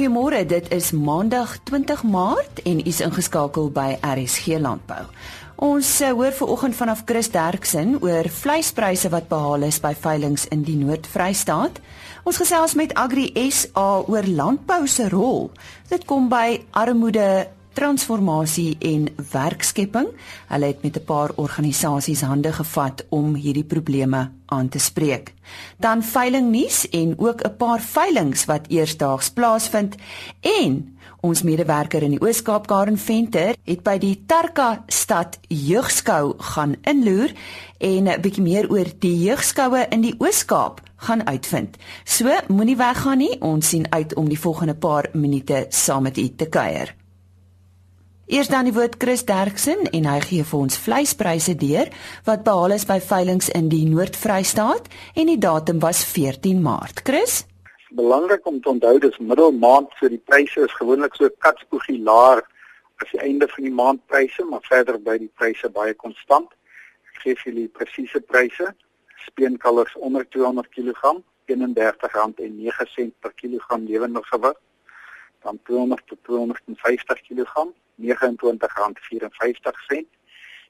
Goeiemôre, dit is Maandag 20 Maart en u is ingeskakel by RSG Landbou. Ons uh, hoor vanoggend vanaf Chris Derksen oor vleispryse wat behaal is by veilinge in die Noord-Vrystaat. Ons gesels met Agri SA oor landbou se rol. Dit kom by armoede transformasie en werkskepping. Hulle het met 'n paar organisasies hande gevat om hierdie probleme aan te spreek. Dan veiling nuus en ook 'n paar veilings wat eersdaags plaasvind en ons medewerker in die Oos-Kaap Karen Venter het by die Tarka stad jeugskou gaan inloer en 'n bietjie meer oor die jeugskoue in die Oos-Kaap gaan uitvind. So moenie weggaan nie, ons sien uit om die volgende paar minute saam met u te kuier. Eers dan die woord Chris Derksen en hy gee vir ons vleispryse deur wat behaal is by veilinge in die Noord-Vrystaat en die datum was 14 Maart. Chris Belangrik om te onthou dis middelmaand so die pryse is gewoonlik so katspoogie laer as die einde van die maand pryse maar verder by die pryse baie konstant. Ek gee vir julle presiese pryse. Speenkalvers onder 200 kg R31.09 per kilogram lewendige gewig dan 200 tot 250 kg R29.54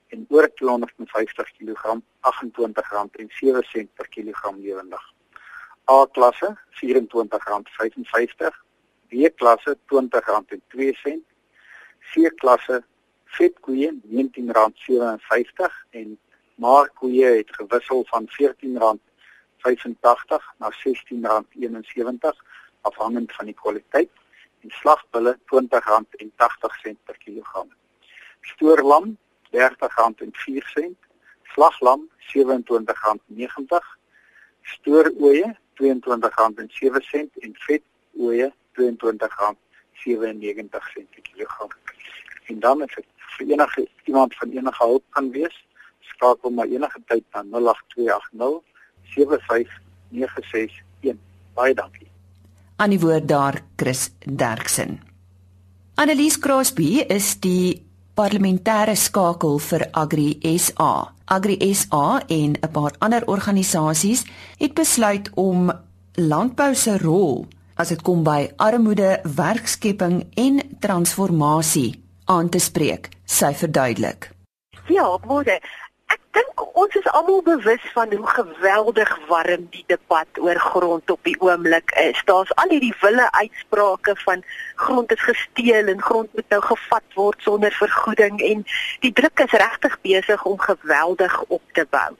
en oor 250 kg R28.07 per kilogram lewendig. A klasse R24.55, B klasse R20.02, C klasse vetkoeie R19.57 en maarkoeie het gewissel van R14.85 na R16.71 afhangend van die kwaliteit en slagbulle R20.80 per kilogram. Stoorlam R30.04, slaglam R27.90, stooroeie R22.07 en vetoeie R22.97 per kilogram. En dan as ek vir enige iemand van enige hulp kan wees, skakel maar enige tyd na 08280 75961. Baie dankie aan die woord daar Chris Derksen. Annelies Crosby is die parlementêre skakel vir Agri SA. Agri SA en 'n paar ander organisasies het besluit om landbou se rol as dit kom by armoede, werkskepping en transformasie aan te spreek. Sy verduidelik. Ja, môre dink ons is almal bewus van hoe geweldig warm die debat oor grond op die oomblik is. Daar's al hierdie wille uitsprake van grond is gesteel en grond moet nou gevat word sonder vergoeding en die druk is regtig besig om geweldig op te bou.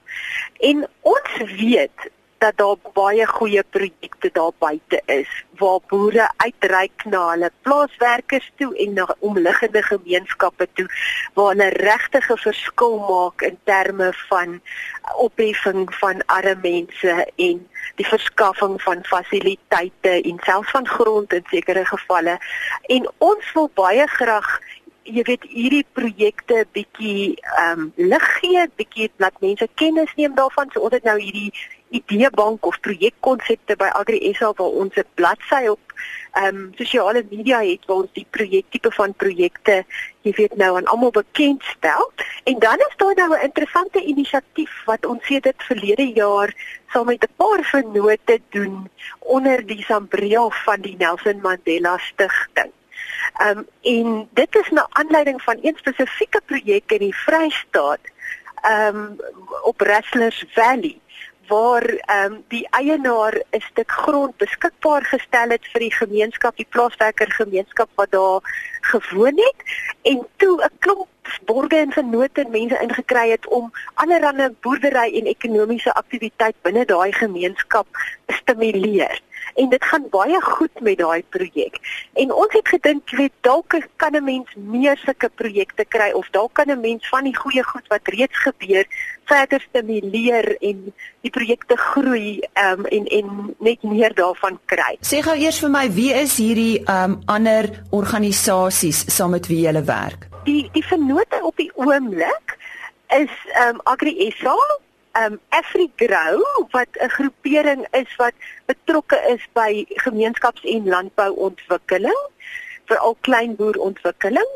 En ons weet dat daar baie goeie projekte daar buite is waar boere uitreik na hulle plaaswerkers toe en na omliggende gemeenskappe toe waar hulle regtig 'n verskil maak in terme van opheffing van arme mense en die verskaffing van fasiliteite en selfs van grond in sekere gevalle en ons wil baie graag jy weet hierdie projekte bietjie ehm um, lig gee, bietjie laat mense kennis neem daarvan. So ons het nou hierdie ideebank of projekkonsepte by Agri SA waar ons 'n bladsy op ehm um, sosiale media het waar ons die projektipe van projekte jy weet nou aan almal bekendstel. En dan is daar nou 'n interessante inisiatief wat ons sê dit verlede jaar saam met 'n paar vennote doen onder die Sambria van die Nelson Mandela Stichting. Ehm um, en dit is na aanleiding van een spesifieke projek in die Vrystaat ehm um, op Rustlers Valley waar ehm um, die eienaar 'n stuk grond beskikbaar gestel het vir die gemeenskap, die plaaswerker gemeenskap wat daar gewoon het en toe 'n klomp borge en vennote mense ingekry het om allerlei boerdery en ekonomiese aktiwiteit binne daai gemeenskap stimuleer en dit gaan baie goed met daai projek. En ons het gedink, jy weet, dalk kan 'n mens meer sulke projekte kry of dalk kan 'n mens van die goeie goed wat reeds gebeur verder stimuleer en die projekte groei um, en en net meer daarvan kry. Sê gou eers vir my, wie is hierdie um, ander organisasies saam met wie jy werk? Die die vennote op die oomblik is um, Agri SA um AfriGrow wat 'n groepering is wat betrokke is by gemeenskaps- en landbouontwikkeling veral kleinboerontwikkeling.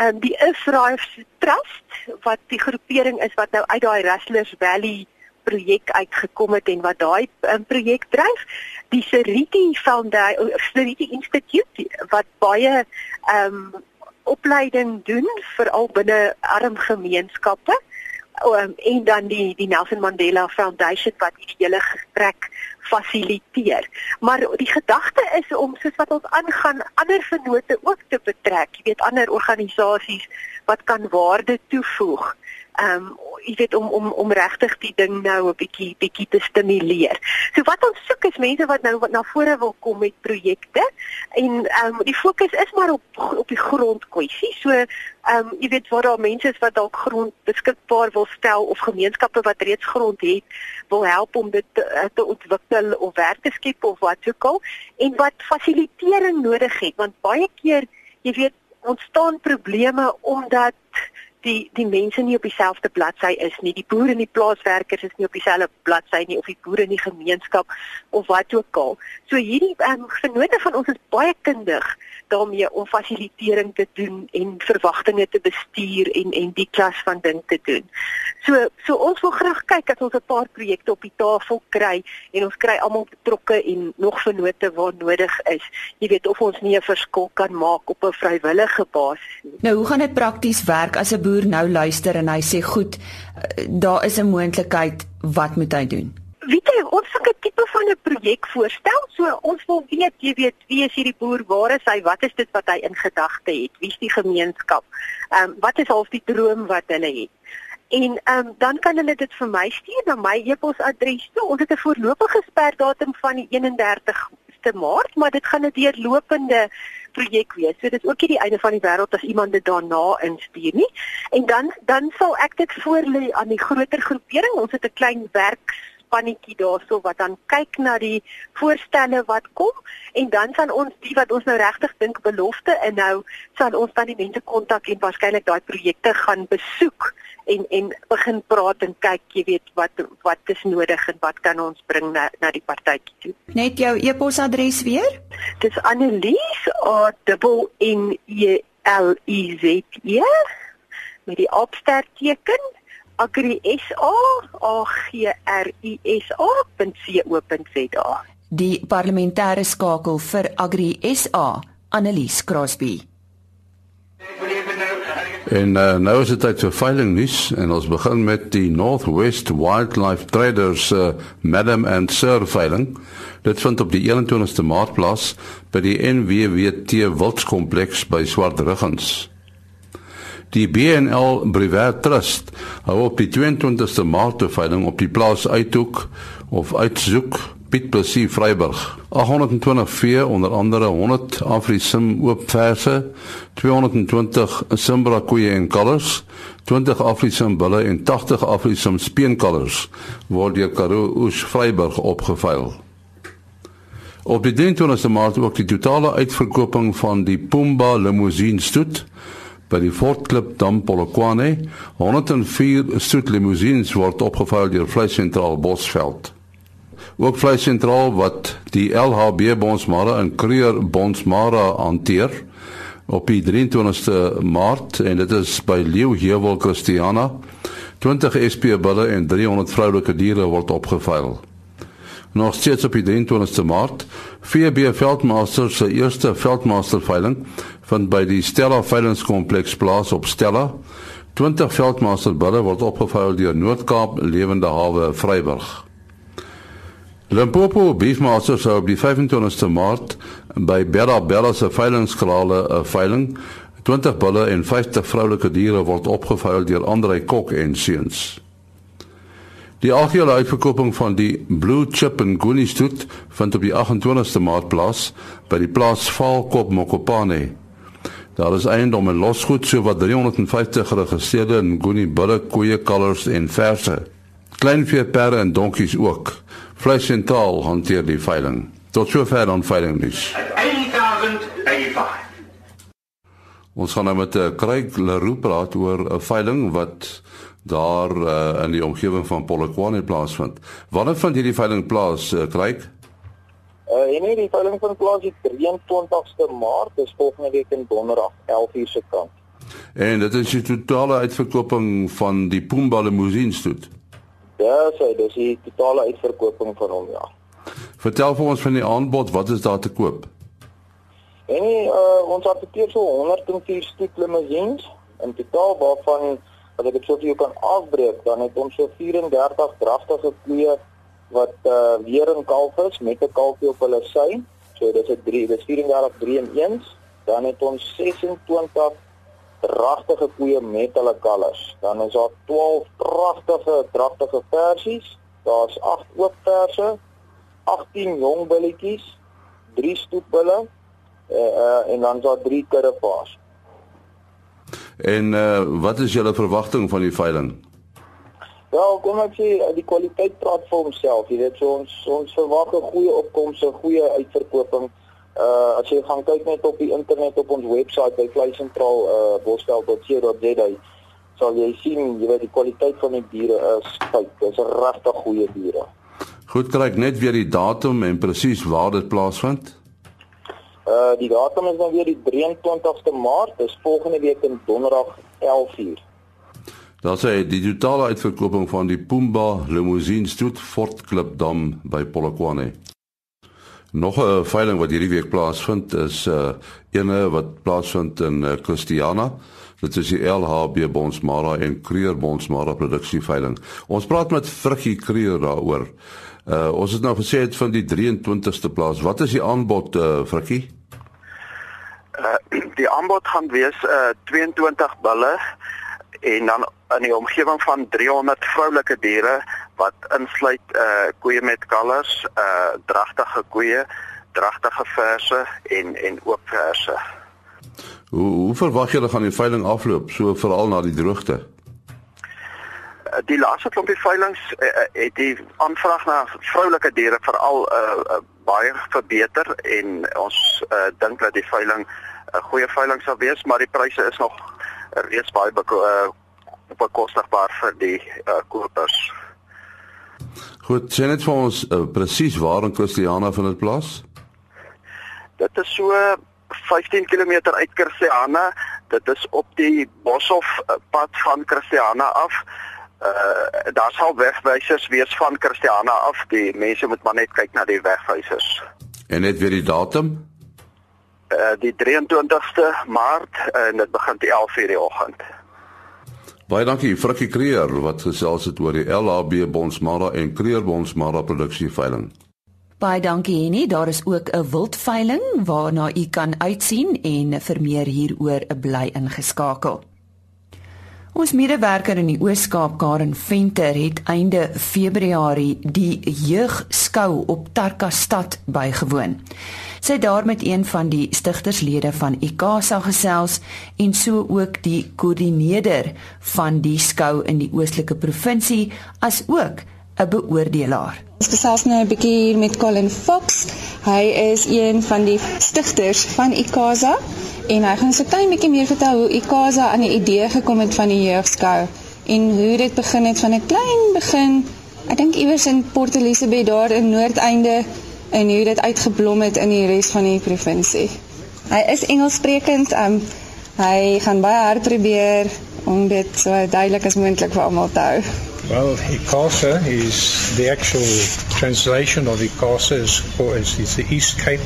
Um die Ifraif Trust wat die groepering is wat nou uit daai Rustlers Valley projek uitgekom het en wat daai um, projek dryf. Die Seriti Foundation, Seriti Institute wat baie ehm um, opleiding doen veral binne arm gemeenskappe um, en dan die die Nelson Mandela Foundation wat hierdie hele gesprek fasiliteer. Maar die gedagte is om soos wat ons aangaan ander vennote ook te betrek. Jy weet ander organisasies wat kan waarde toevoeg ehm um, jy weet om om om regtig die ding nou 'n bietjie bietjie te stimuleer. So wat ons soek is mense wat nou wat na vore wil kom met projekte en ehm um, die fokus is maar op op die grondkwessie. So ehm um, jy weet waar daar mense is wat dalk grond beskikbaar wil stel of gemeenskappe wat reeds grond het wil help om dit te, eh, te ontwikkel of werk te skep of wat ook al en wat fasilitering nodig het want baie keer jy weet ontstaan probleme omdat die die mense nie op dieselfde bladsy is nie. Die boere en die plaaswerkers is nie op dieselfde bladsy nie of die boere in die gemeenskap of wat ook al. So hierdie um, vennote van ons is baie kundig daarmee om fasilitering te doen en verwagtinge te bestuur en en die klas van ding te doen. So so ons wil graag kyk as ons 'n paar projekte op die tafel kry en ons kry almal betrokke en nog vennote waar nodig is. Jy weet of ons nie 'n verskil kan maak op 'n vrywillige basis nie. Nou hoe gaan dit prakties werk as 'n boer nou luister en hy sê goed, eh, daar is 'n moontlikheid, wat moet hy doen? Weet jy, ons het 'n tipe van 'n projek voorstel. So ons wil weet, jy weet, wie is hierdie boer? Waar is hy? Wat is dit wat hy in gedagte het? Wie is die gemeenskap? Ehm um, wat is half die droom wat hulle het? En ehm um, dan kan hulle dit vir my stuur na my e-posadres toe. Ons het 'n voorlopige sperdatum van die 31ste Maart, maar dit gaan 'n deurlopende projek wees. So dit is ook nie die einde van die wêreld as iemand dit daarna instuur nie. En dan dan sal ek dit voorlê aan die groter groepering. Ons het 'n klein werkspannetjie daarso wat dan kyk na die voorstelle wat kom en dan van ons die wat ons nou regtig dink belofte inhou, sal ons dan die mense kontak en waarskynlik daai projekte gaan besoek en en begin praat en kyk jy weet wat wat is nodig en wat kan ons bring na na die partytjie toe. Net jou e-posadres weer? Dis Annelies A double N E L I Z E met die opsterteken agrisa a g r i s a.co.za. Die parlementêre skakel vir Agri SA, Annelies Crosby. En uh, nou is dit tyd vir veiling nuus en ons begin met die Northwest Wildlife Traders uh, Madam and Sir veiling. Dit vind op die 21ste Maart plaas by die NWWT Wildskompleks by Swartruggens. Die BNL Brewer Trust hou op die 22ste Maart te veiling op die plaas Uithoek of Uitzoek Piet Plessis Vryburg. 820 vee onder andere 100 Afrisim oopverse, 220 Simbra koeie en kalvers, 20 Afrisim bulle en 80 Afrisim speenkalvers word deur Karoo Oos Vryburg opgeveil. Op die 23ste Maart ook die totale uitverkoping van die Pumba limousine stoet by die Fort Clip Dam Polokwane. 104 stoet limousines word opgeveil deur Vleis Sentraal Bosveld ook vleis sentraal wat die LHB Bonsmara en Creer Bonsmara hanteer op die 23ste Maart en dit is by Leeuheuwel Christiana 20 SP bulle en 300 vroulike diere word opgeveil. Nog steeds op die 23ste Maart, VB Veldmaster se eerste Veldmaster veiling vind by die Stella veilingskompleks plaas op Stella. 20 Veldmaster bulle word opgeveil deur Noord-Kaap Lewende Hawe Vryburg. Limpopo Beefmasters sou op die 25ste Maart by Bella Bella se veilingskrale 'n veiling 20 bulle en 50 vroulike diere word opgeveil deur Andre Kok en seuns. Die algehele uitverkoping van die Blue Chip en Goonie stoet vind op die 28ste Maart plaas by die plaas Valkop Mokopane. Daar is eiendom en losgoed so wat 350 geregistreerde Goonie bulle, koeie, kalvers en verse. Kleinvee, perde en donkies ook. Vleis Sentraal hanteer die veiling. Tot sover dan veiling nuus. 1085. Ons gaan nou met 'n uh, Craig Leroux praat oor 'n veiling wat daar uh, in die omgewing van Polokwane plaasvind. Wanneer vind hierdie veiling plaas, uh, Craig? Uh en nee, die veiling vind plaas die 23ste Maart, dis volgende week in Donderdag, 11:00 se kant. En dit is die totale uitverkoping van die Pumba Limousine stoet. Ja, so dis die totale uitverkoping van hom ja. Vertel vir ons van die aanbod, wat is daar te koop? En uh, ons adverteer so 104 stuk limousines in totaal waarvan as ek dit sou vir jou kan afbreek, dan het ons so 34 dragtige koeie wat uh, weer in kalf is met 'n kalfie op hulle sy. So dis 'n 3, dis 34 3 in 1. Dan het ons 26 dragtige koeie met hulle kalvers. Dan is daar 12 pragtige dragtige versies. Daar's 8 oop verse, 18 jong billetjies, 3 stoetbulle uh, uh, en dan is daar 3 kurrepaas. En uh, wat is julle verwagting van die veiling? Wel, kom ek sê die kwaliteit praat vir homself. Jy weet, so ons ons verwag 'n goeie opkomste, 'n goeie uitverkoping. Uh as jy gaan kyk net op die internet op ons webwerf by vleisentraal uh bosveld.co.za sal jy sien, jy weet die kwaliteit van die diere is kyk, dis regtig goeie diere. Goed, kry ek net weer die datum en presies waar dit plaasvind? Uh die datum is dan weer die 23ste Maart, dis volgende week in Donderdag 11:00. Daar sê die totale uitverkoping van die Pumba Limousine Stoet Fort Club Dam by Polokwane. Nog 'n veiling wat hierdie week plaasvind is 'n uh, ene wat plaasvind in uh, Christiana. Dit is die LHB Bonsmara en Creer Bonsmara produksie veiling. Ons praat met Frikkie Creer daaroor. Uh, ons het nou gesê dit van die 23ste plaas. Wat is die aanbod uh, Frikkie? Uh, die aanbod gaan wees uh, 22 bulle en dan in die omgewing van 300 vroulike diere wat insluit uh koeie met kalvers, uh dragtige koeie, dragtige verse en en oop verse. Hoe hoe verwag julle gaan die veiling afloop, so veral na die droogte? Die laaste klompie veilings uh, het die aanvraag na vroulike diere veral uh baie verbeter en ons uh dink dat die veiling 'n goeie veiling sal wees, maar die pryse is nog reeds baie uh, bekostigbaar vir die uh, kopers. Goed, sien net vir ons uh, presies waar in Christiana van dit plaas? Dit is so 15 km uit Christiana. Dit is op die Boshoff pad van Christiana af. Uh daar sal wegwysers wees van Christiana af. Die mense moet maar net kyk na die wegwysers. En net weer die datum? Uh die 23ste Maart en dit begin te 11:00 die oggend. Baie dankie Frikkie Kreer wat gesels het oor die LHB Bonsmara en Kreer Bonsmara produksie veiling. Baie dankie Henny, daar is ook 'n wildveiling waarna u kan uitsien en vir meer hieroor 'n bly ingeskakel. Ons medewerker in die Oos-Kaap, Karen Venter, het einde Februarie die jeugskou op Tarkastad bygewoon. Sy het daar met een van die stigterslede van ICASA gesels en so ook die koördineerder van die skou in die oostelike provinsie as ook 'n beoordelaar. Ons gesels nou 'n bietjie hier met Colin Fox. Hy is een van die stigters van ICASA en hy gaan so 'n klein bietjie meer vertel hoe ICASA aan die idee gekom het van die jeugskou en hoe dit begin het van 'n klein begin. Ek dink iewers in Port Elizabeth daar in Noordeinde en hoe dit uitgeblom het in die res van die provinsie. Hy is Engelssprekend, um, hy gaan baie hard probeer om dit so duidelik as moontlik vir almal te hou. Well, ICASA is the actual translation of ICASA is, is the East Cape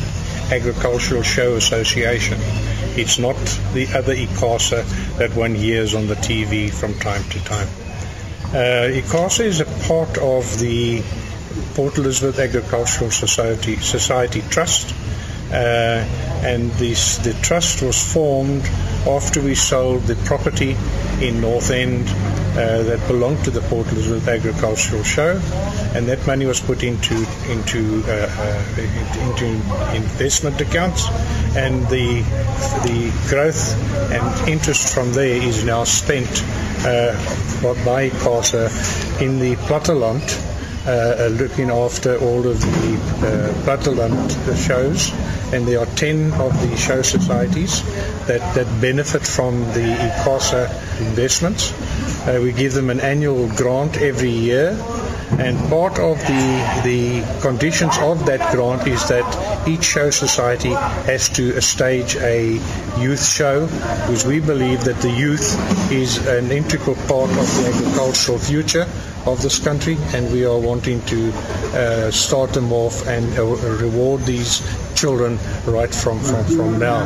Agricultural Show Association. It's not the other ICASA that one hears on the TV from time to time. Uh, is a part of the Port Elizabeth Agricultural Society Society Trust. Uh, and this, the trust was formed after we sold the property in North End uh, that belonged to the Port Elizabeth Agricultural Show, and that money was put into into uh, uh, into investment accounts, and the the growth and interest from there is now spent uh, by CASA in the platteland uh, looking after all of the uh, shows, and there are 10 of the show societies that, that benefit from the ICASA investments. Uh, we give them an annual grant every year. And part of the the conditions of that grant is that each show society has to stage a youth show because we believe that the youth is an integral part of the agricultural future of this country and we are wanting to uh, start them off and uh, reward these children right from, from, from now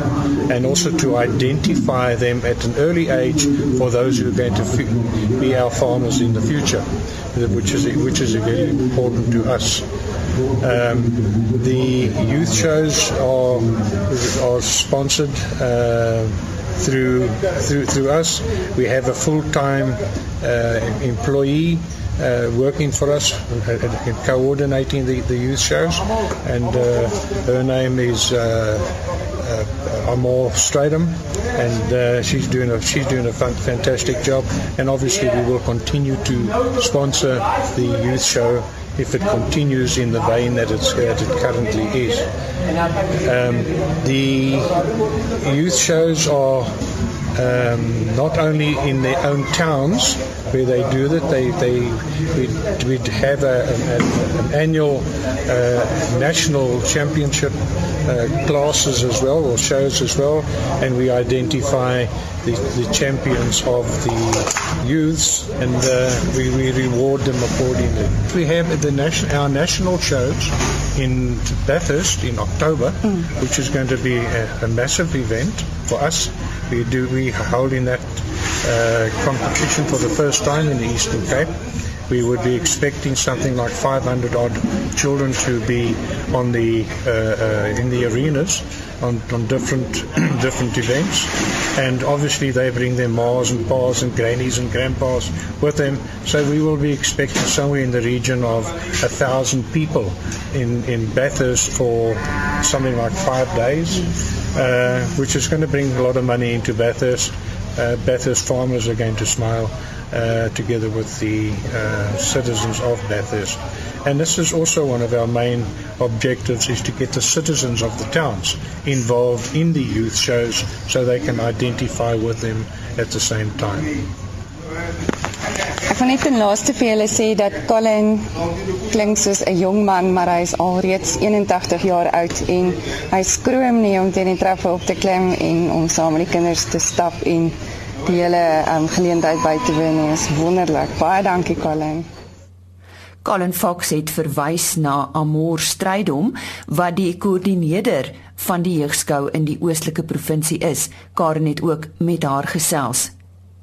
and also to identify them at an early age for those who are going to be our farmers in the future which is which is very important to us. Um, the youth shows are are sponsored uh, through through through us. We have a full-time uh, employee uh, working for us in coordinating the, the youth shows and uh, her name is uh, uh, Amor Stradum and uh, she's doing a she's doing a fantastic job and obviously we will continue to sponsor the youth show if it continues in the vein that, it's, that it currently is. Um, the youth shows are um, not only in their own towns where they do that, they, they we'd, we'd have a, a, an annual uh, national championship uh, classes as well, or shows as well, and we identify the, the champions of the youths and uh, we, we reward them accordingly. We have the nation, our national shows in Bathurst in October, mm. which is going to be a, a massive event for us. We do we holding that uh, competition for the first time in the Eastern Cape. We would be expecting something like 500 odd children to be on the uh, uh, in the arenas on, on different different events, and obviously they bring their ma's and pa's and grannies and grandpas with them. So we will be expecting somewhere in the region of a thousand people in in Bathurst for something like five days uh, which is going to bring a lot of money into Bathurst. Uh, Bathurst farmers are going to smile uh, together with the uh, citizens of Bathurst. And this is also one of our main objectives is to get the citizens of the towns involved in the youth shows so they can identify with them at the same time. Ek wil net ten laaste vir julle sê dat Colin klink soos 'n jong man, maar hy is alreeds 81 jaar oud en hy skroom nie om teen die trappe op te klim en om saam met die kinders te stap en die hele um, geleentheid by te woon. Is wonderlik. Baie dankie Colin. Colin Fox het verwys na Amor Strydom wat die koördineerder van die jeugskou in die oostelike provinsie is. Karen het ook met haar gesels.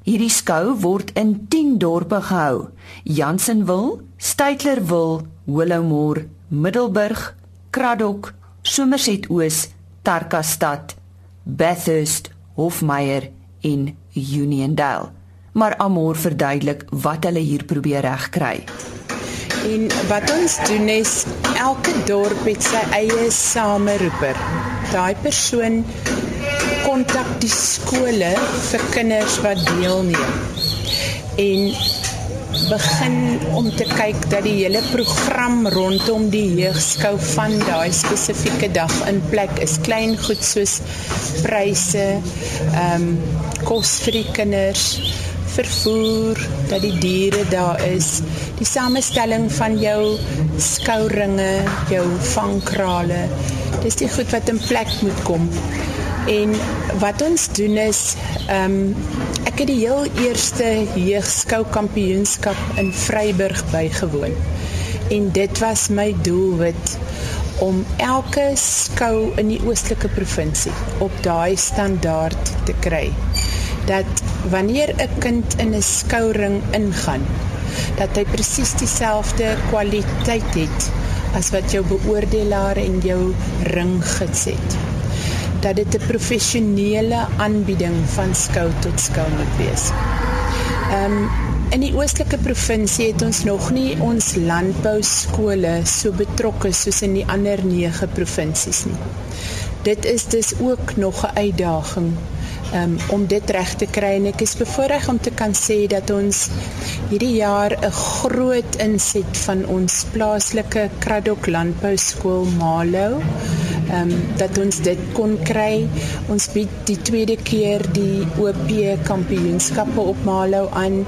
Hierdie skou word in 10 dorpe gehou: Jansenwil, Stytlerwil, Willowmore, Middelburg, Kraddock, Somerset Oos, Tarkastad, Bathurst, Hofmeyer en Uniondale. Maar Amor verduidelik wat hulle hier probeer regkry. En wat ons doen is elke dorp het sy eie sameroeper. Daai persoon kontak die skole vir kinders wat deelneem. En begin om te kyk dat die hele program rondom die jeugskou van daai spesifieke dag in plek is. Klein goed soos pryse, ehm um, kos vir die kinders, vervoer, dat die diere daar is, die samestelling van jou skouringe, jou vangkrale. Dis die goed wat in plek moet kom. En wat ons doen is ehm um, ek het die heel eerste jeugskou kampioenskap in Vryburg bygewoon. En dit was my doelwit om elke skou in die oostelike provinsie op daai standaard te kry. Dat wanneer 'n kind in 'n skouring ingaan, dat hy presies dieselfde kwaliteit het as wat jou beoordelaar en jou ringgids het dat dit 'n professionele aanbieding van skou tot skou moet wees. Ehm um, in die oostelike provinsie het ons nog nie ons landbou skole so betrokke soos in die ander 9 provinsies nie. Dit is dus ook nog 'n uitdaging um, om dit reg te kry en ek is bevoorreg om te kan sê dat ons hierdie jaar 'n groot inset van ons plaaslike Kraddock Landbou Skool Malo ehm um, dat ons dit kon kry. Ons bied die tweede keer die OP kampioenskappe op Malo aan.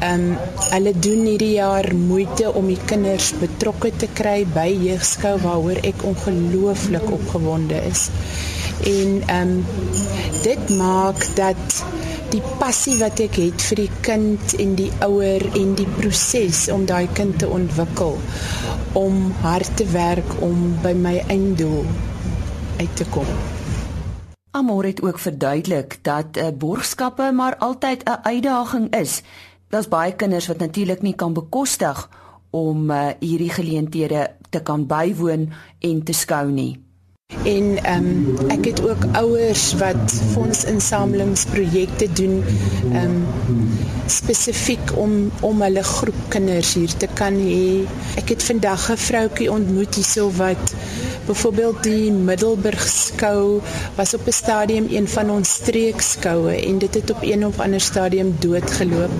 Ehm um, hulle doen hierdie jaar moeite om die kinders betrokke te kry by jeugskou waaroor ek ongelooflik opgewonde is. En ehm um, dit maak dat die passie wat ek het vir die kind en die ouer en die proses om daai kind te ontwikkel om hard te werk om by my einddoel uit te kom. Amor het ook verduidelik dat 'n uh, borgskappe maar altyd 'n uitdaging is. Daar's baie kinders wat natuurlik nie kan bekostig om uh, hierdie geleenthede te kan bywoon en te skou nie. En ehm um, ek het ook ouers wat fondsinsamelingsprojekte doen ehm um, spesifiek om om hulle groep kinders hier te kan hê. Ek het vandag 'n vroutjie ontmoet hierso wat byvoorbeeld die Middelburg skou was op 'n stadium een van ons streekskoue en dit het op een of ander stadium doodgeloop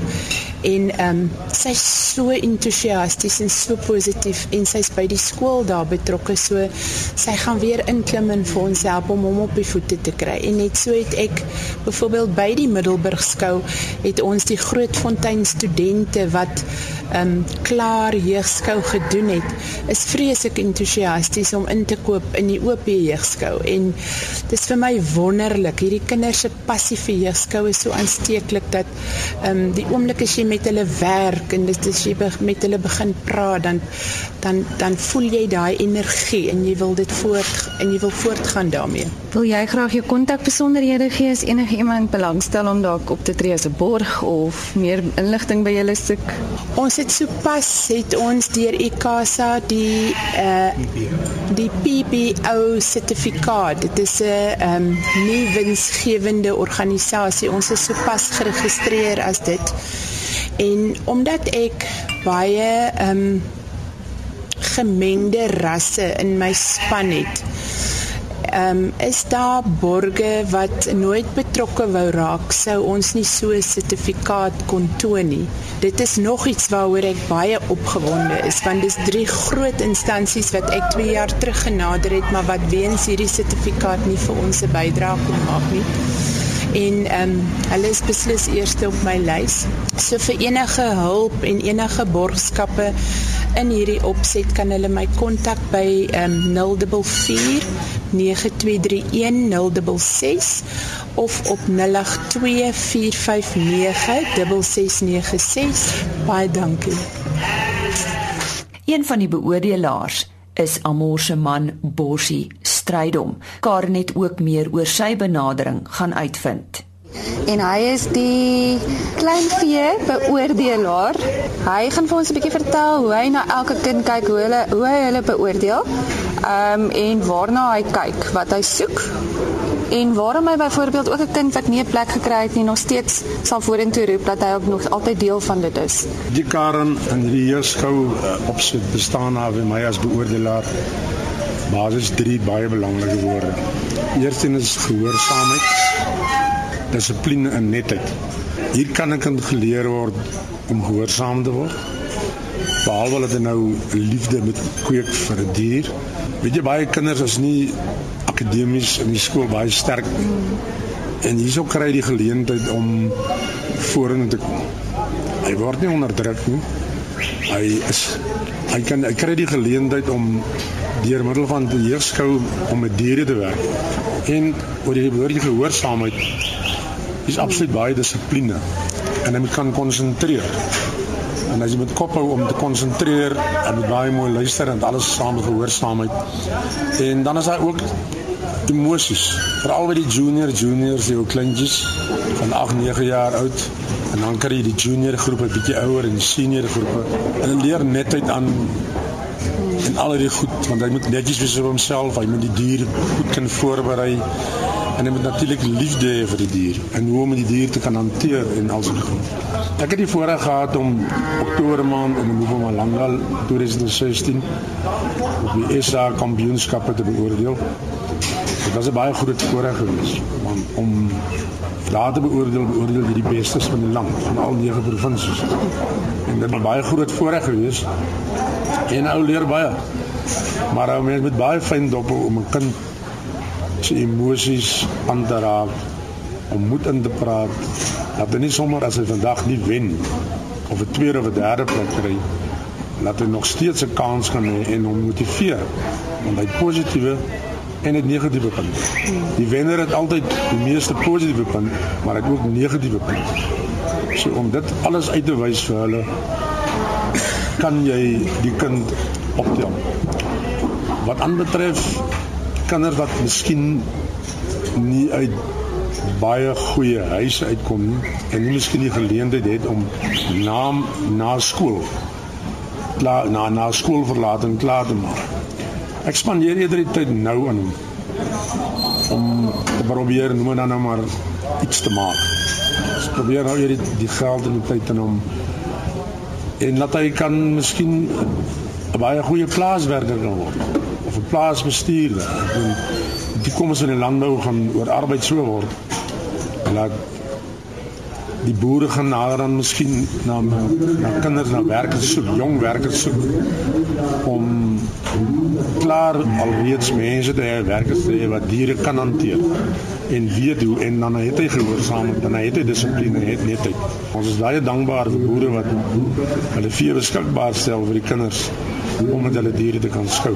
en ehm um, sy's so entoesiasties en so positief en sy's by die skool daar betrokke so sy gaan weer inklim en vir ons help om hom op die voete te kry. En net so het ek byvoorbeeld by die Middelburg skou het ons die Grootfontein studente wat ehm um, klaar jeugskou gedoen het is vreeslik entoesiasties om in te koop in die OP jeugskou. En dis vir my wonderlik hierdie kinders se passie vir jeugskou is so aansteeklik dat ehm um, die oomblik as jy met hulle werk en dit is jy met hulle begin praat dan dan dan voel jy daai energie en jy wil dit voort en jy wil voortgaan daarmee. Wil jy graag jou kontakbesonderhede gee as enige iemand belangstel om dalk op te tree as 'n borg of meer inligting by julle soek? Ons het sopas het ons deur ICASA die uh die PPO sertifikaat. Dit is 'n ehm um, nie winsgewende organisasie. Ons is sopas geregistreer as dit. En omdat ek baie ehm um, gemengde rasse in my span het, ehm um, is daar borge wat nooit betrokke wou raak sou ons nie so 'n sertifikaat kon toon nie. Dit is nog iets waaroor ek baie opgewonde is want dis drie groot instansies wat ek 2 jaar terug genader het maar wat weens hierdie sertifikaat nie vir ons 'n bydrae kon maak nie en ehm um, hulle is beslis eerste op my lys. So vir enige hulp en enige borgskappe in hierdie opset kan hulle my kontak by ehm um, 044 9231 of op 0824596696. Baie dankie. Een van die beoordelaars is Amor se man Bossie Strydom. Karen het ook meer oor sy benadering gaan uitvind. En hy is die klein vee beoordelaar. Hy gaan vir ons 'n bietjie vertel hoe hy na elke kind kyk, hoe hulle hoe hy hulle beoordeel. Ehm um, en waarna hy kyk, wat hy soek En waarom hy byvoorbeeld ook 'n kind wat nie 'n plek gekry het nie nog steeds sal vorentoe roep dat hy ook nog altyd deel van dit is. Die Karen in die heerskou uh, op sy bestaan na my as beoordelaar. Basis 3 baie belangrike woorde. Eerstens is gehoorsaamheid, dissipline en netheid. Hier kan 'n kind geleer word om gehoorsaam te word. Behalwe dat hy nou liefde met kweek vir 'n die dier. Weet jy baie kinders is nie akademies in die skool baie sterk. En hierso kry hy die geleentheid om vorentoe te kom. Hy word nie onderdruk nie. Hy is hy kan hy kry die geleentheid om deur middel van die jeugskou om met diere te werk. En oor die woordjie gehoorsaamheid is absoluut baie dissipline en hy kan konsentreer. En as jy met kop hou om te konsentreer en met baie mooi luister en alles saam gehoorsaamheid. En dan is hy ook emosies, veral by die junior juniors, die ou kleintjies van 8, 9 jaar oud en dan kry jy die junior groep 'n bietjie ouer en senior groepe. En hulle leer netheid aan en al die goed want hy moet netjies wees vir homself, hy moet die dier goed kan voorberei en hy moet natuurlik liefde hê vir die dier en hoe om die dier te kan hanteer en al so goed. Ek het die voorreg gehad om Oktober maand in Mpumalanga 2016 op die SA kampioenskappe te beoordeel. Dit was 'n baie groot voorreg geweest om om daar te beoordeel beoordeel wie die bestes van die land van al nege provinsies. En dit was baie groot voorreg geweest. En ou leer baie. Maar ou mens moet baie fyn dop om 'n kind se emosies aan te raak om moed in te praat dat hy nie sommer as hy vandag nie wen of 'n tweede of 'n derde plek kry laat hy nog steeds 'n kans kan hê en hom motiveer om hy positiewe en 'n negatiewe punt. Die wenner het altyd die meeste positiewe punt, maar hy het ook negatiewe punt. So om dit alles uit te wys vir hulle kan jy die kind optel. Wat aanbetref kinders wat miskien nie uit baie goeie huise uitkom en nie miskien die geleentheid het om na na skool klaar na na skoolverlating klaar te maak. Ek spandeer eerder die tyd nou aan om te probeer noem dan nou maar iets te maak. Ek probeer nou hierdie die geld en die tyd aan hom en laat hy kan miskien 'n baie goeie plaaswerker kan word of 'n plaasbestuurder. En die kom ons in die landbou gaan oor arbeid so word. Laat die boere gaan nader dan miskien na na kinders na werkers soek, jong werkers soek om klaar alreeds mense te hê werkers te hê wat diere kan hanteer en weet hoe en dan het hy gehoorsaam dan het hy dissipline het net hy. Ons is baie dankbaar vir boere wat hulle vee beskikbaar stel vir die kinders om met hulle diere te kan skou.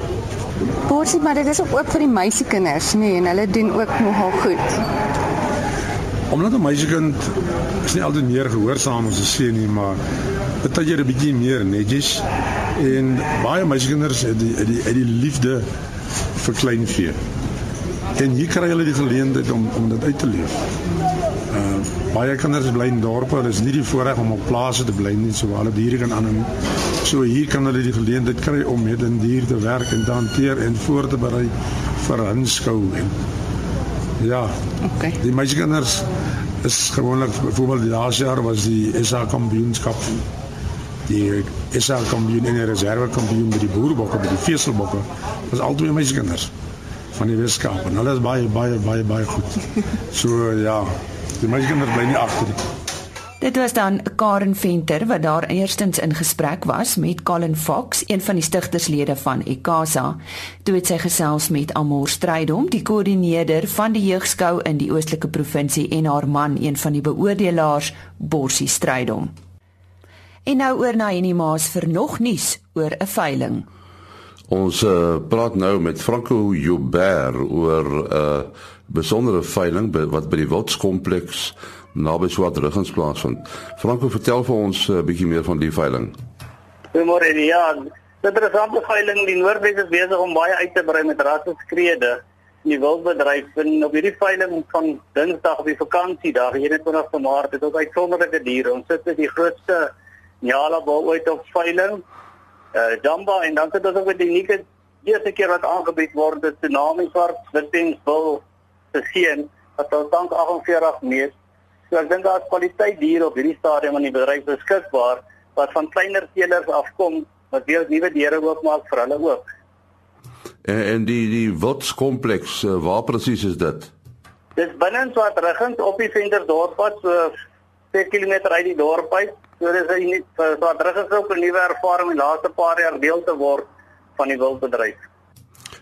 Borsie, maar dit is ook vir die meisiekinders, nee, en hulle doen ook nogal goed. Omdat 'n meisiekind is nie altyd meer gehoorsaam as 'n seun nie, maar baie jy 'n bietjie meer netjies en baie meisiekinders het die het die, het die liefde vir kleinvee. En hier kry hulle die geleentheid om om dit uit te leef. Uh baie kinders bly in dorpe, hulle is nie die voorreg om op plase te bly nie, so waar hulle diere kan aanhou. So hier kan hulle die geleentheid kry om met 'n dier te werk en te hanteer en voor te berei vir 'n inskou en Ja. Okay. Die meisiekinders is gewoonlik byvoorbeeld die laaste jaar was die SA kampioenskap. Die SA kampioen en die reserve kampioen by die boerbokke by die veselbokke. Was al twee meisiekinders van die Weskaap en hulle is baie baie baie baie goed. So ja, die meisiekinders bly nie agter nie. Dit was dan Karen Venter wat daar eerstens in gesprek was met Colin Fox, een van die stigterslede van Ekasa. Toe het sy gesels met Amor Strydom, die koördineerder van die jeugskou in die Oostelike Provinsie en haar man, een van die beoordelaars, Borsie Strydom. En nou oor na Henny Maas vir nog nuus oor 'n veiling. Ons uh, praat nou met Franco Joubert oor 'n uh, besondere veiling by, wat by die Wildskompleks naby Swartruggens plaasvind. Franco, vertel vir ons 'n uh, bietjie meer van die veiling. Goeiemôre, ja. Dit is 'n veiling. Die Noordwes besig om baie uit te brei met rasseskrede in die wildbedryf. En op hierdie veiling van Dinsdag op die vakansiedag, 21 Maart, het ook uitsonderlike diere. Ons sit met die grootste Nyala bal ooit op veiling. Uh Jamba en dan sit ons ook met die unieke eerste keer wat aangebied word, dit tsunami swart witpinsbil se seën wat al tans 48 meter So ek dink daar is kwaliteit diere op hierdie stadium in die bedryf beskikbaar wat van kleiner teelers afkom wat weer nuwe deure oopmaak vir hulle ook. En, en die die Wotskompleks, uh, waar presies is dit? Dis binne in Swartruggens op die Ventersdorppad so 2 km uit die dorp uit. So dis 'n Swartruggens ook 'n nuwe ervaring in die laaste paar jaar deel te word van die wildbedryf.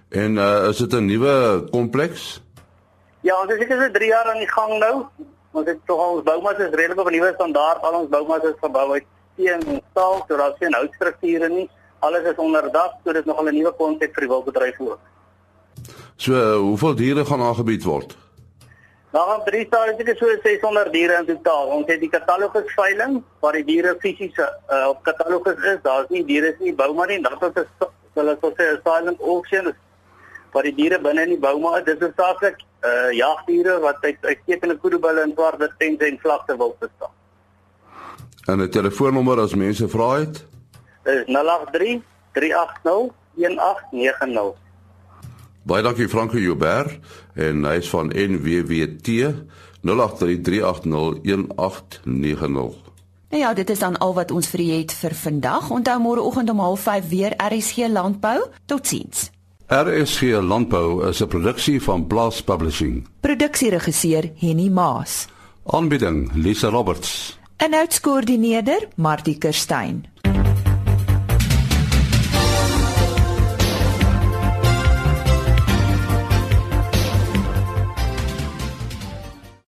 En uh, is dit 'n nuwe kompleks? Ja, ons is seker so 3 jaar aan die gang nou. Ons het tog ons boumas is redelik op 'n nuwe standaard. Al ons boumas is gebou uit steen en staal, so daar's geen houtstrukture nie. Alles is onderdak, so dit is nogal 'n nuwe konsep vir die wildbedryf ook. So, uh, hoeveel diere gaan aangebied word? Nou op drie stadiums het ek so 600 diere in totaal. Ons het die katalogus veiling waar die diere fisies uh, op katalogus is. Daar's nie diere nie bouma nie. Dan is dit hulle sê 'n silent auction waar die diere binne in die bouma is. Dit is saaklik uh jagdiere wat uit uitstekende koedebulle en swart tente en vlakte wil bestaan. En 'n telefoonnommer as mense vra het? Dis 083 380 1890. Baie dankie Franco Joubert en hy is van NWWT 0833801890. Nou ja, dit is dan al wat ons vir u het vir vandag. Onthou môre oggend om 05:30 weer RSG Landbou. Totsiens. RSG Landbou is 'n produksie van Blast Publishing. Produksieregisseur Henny Maas. Aanbieding Lisa Roberts. En uitskoördineerder Martie Kerstyn.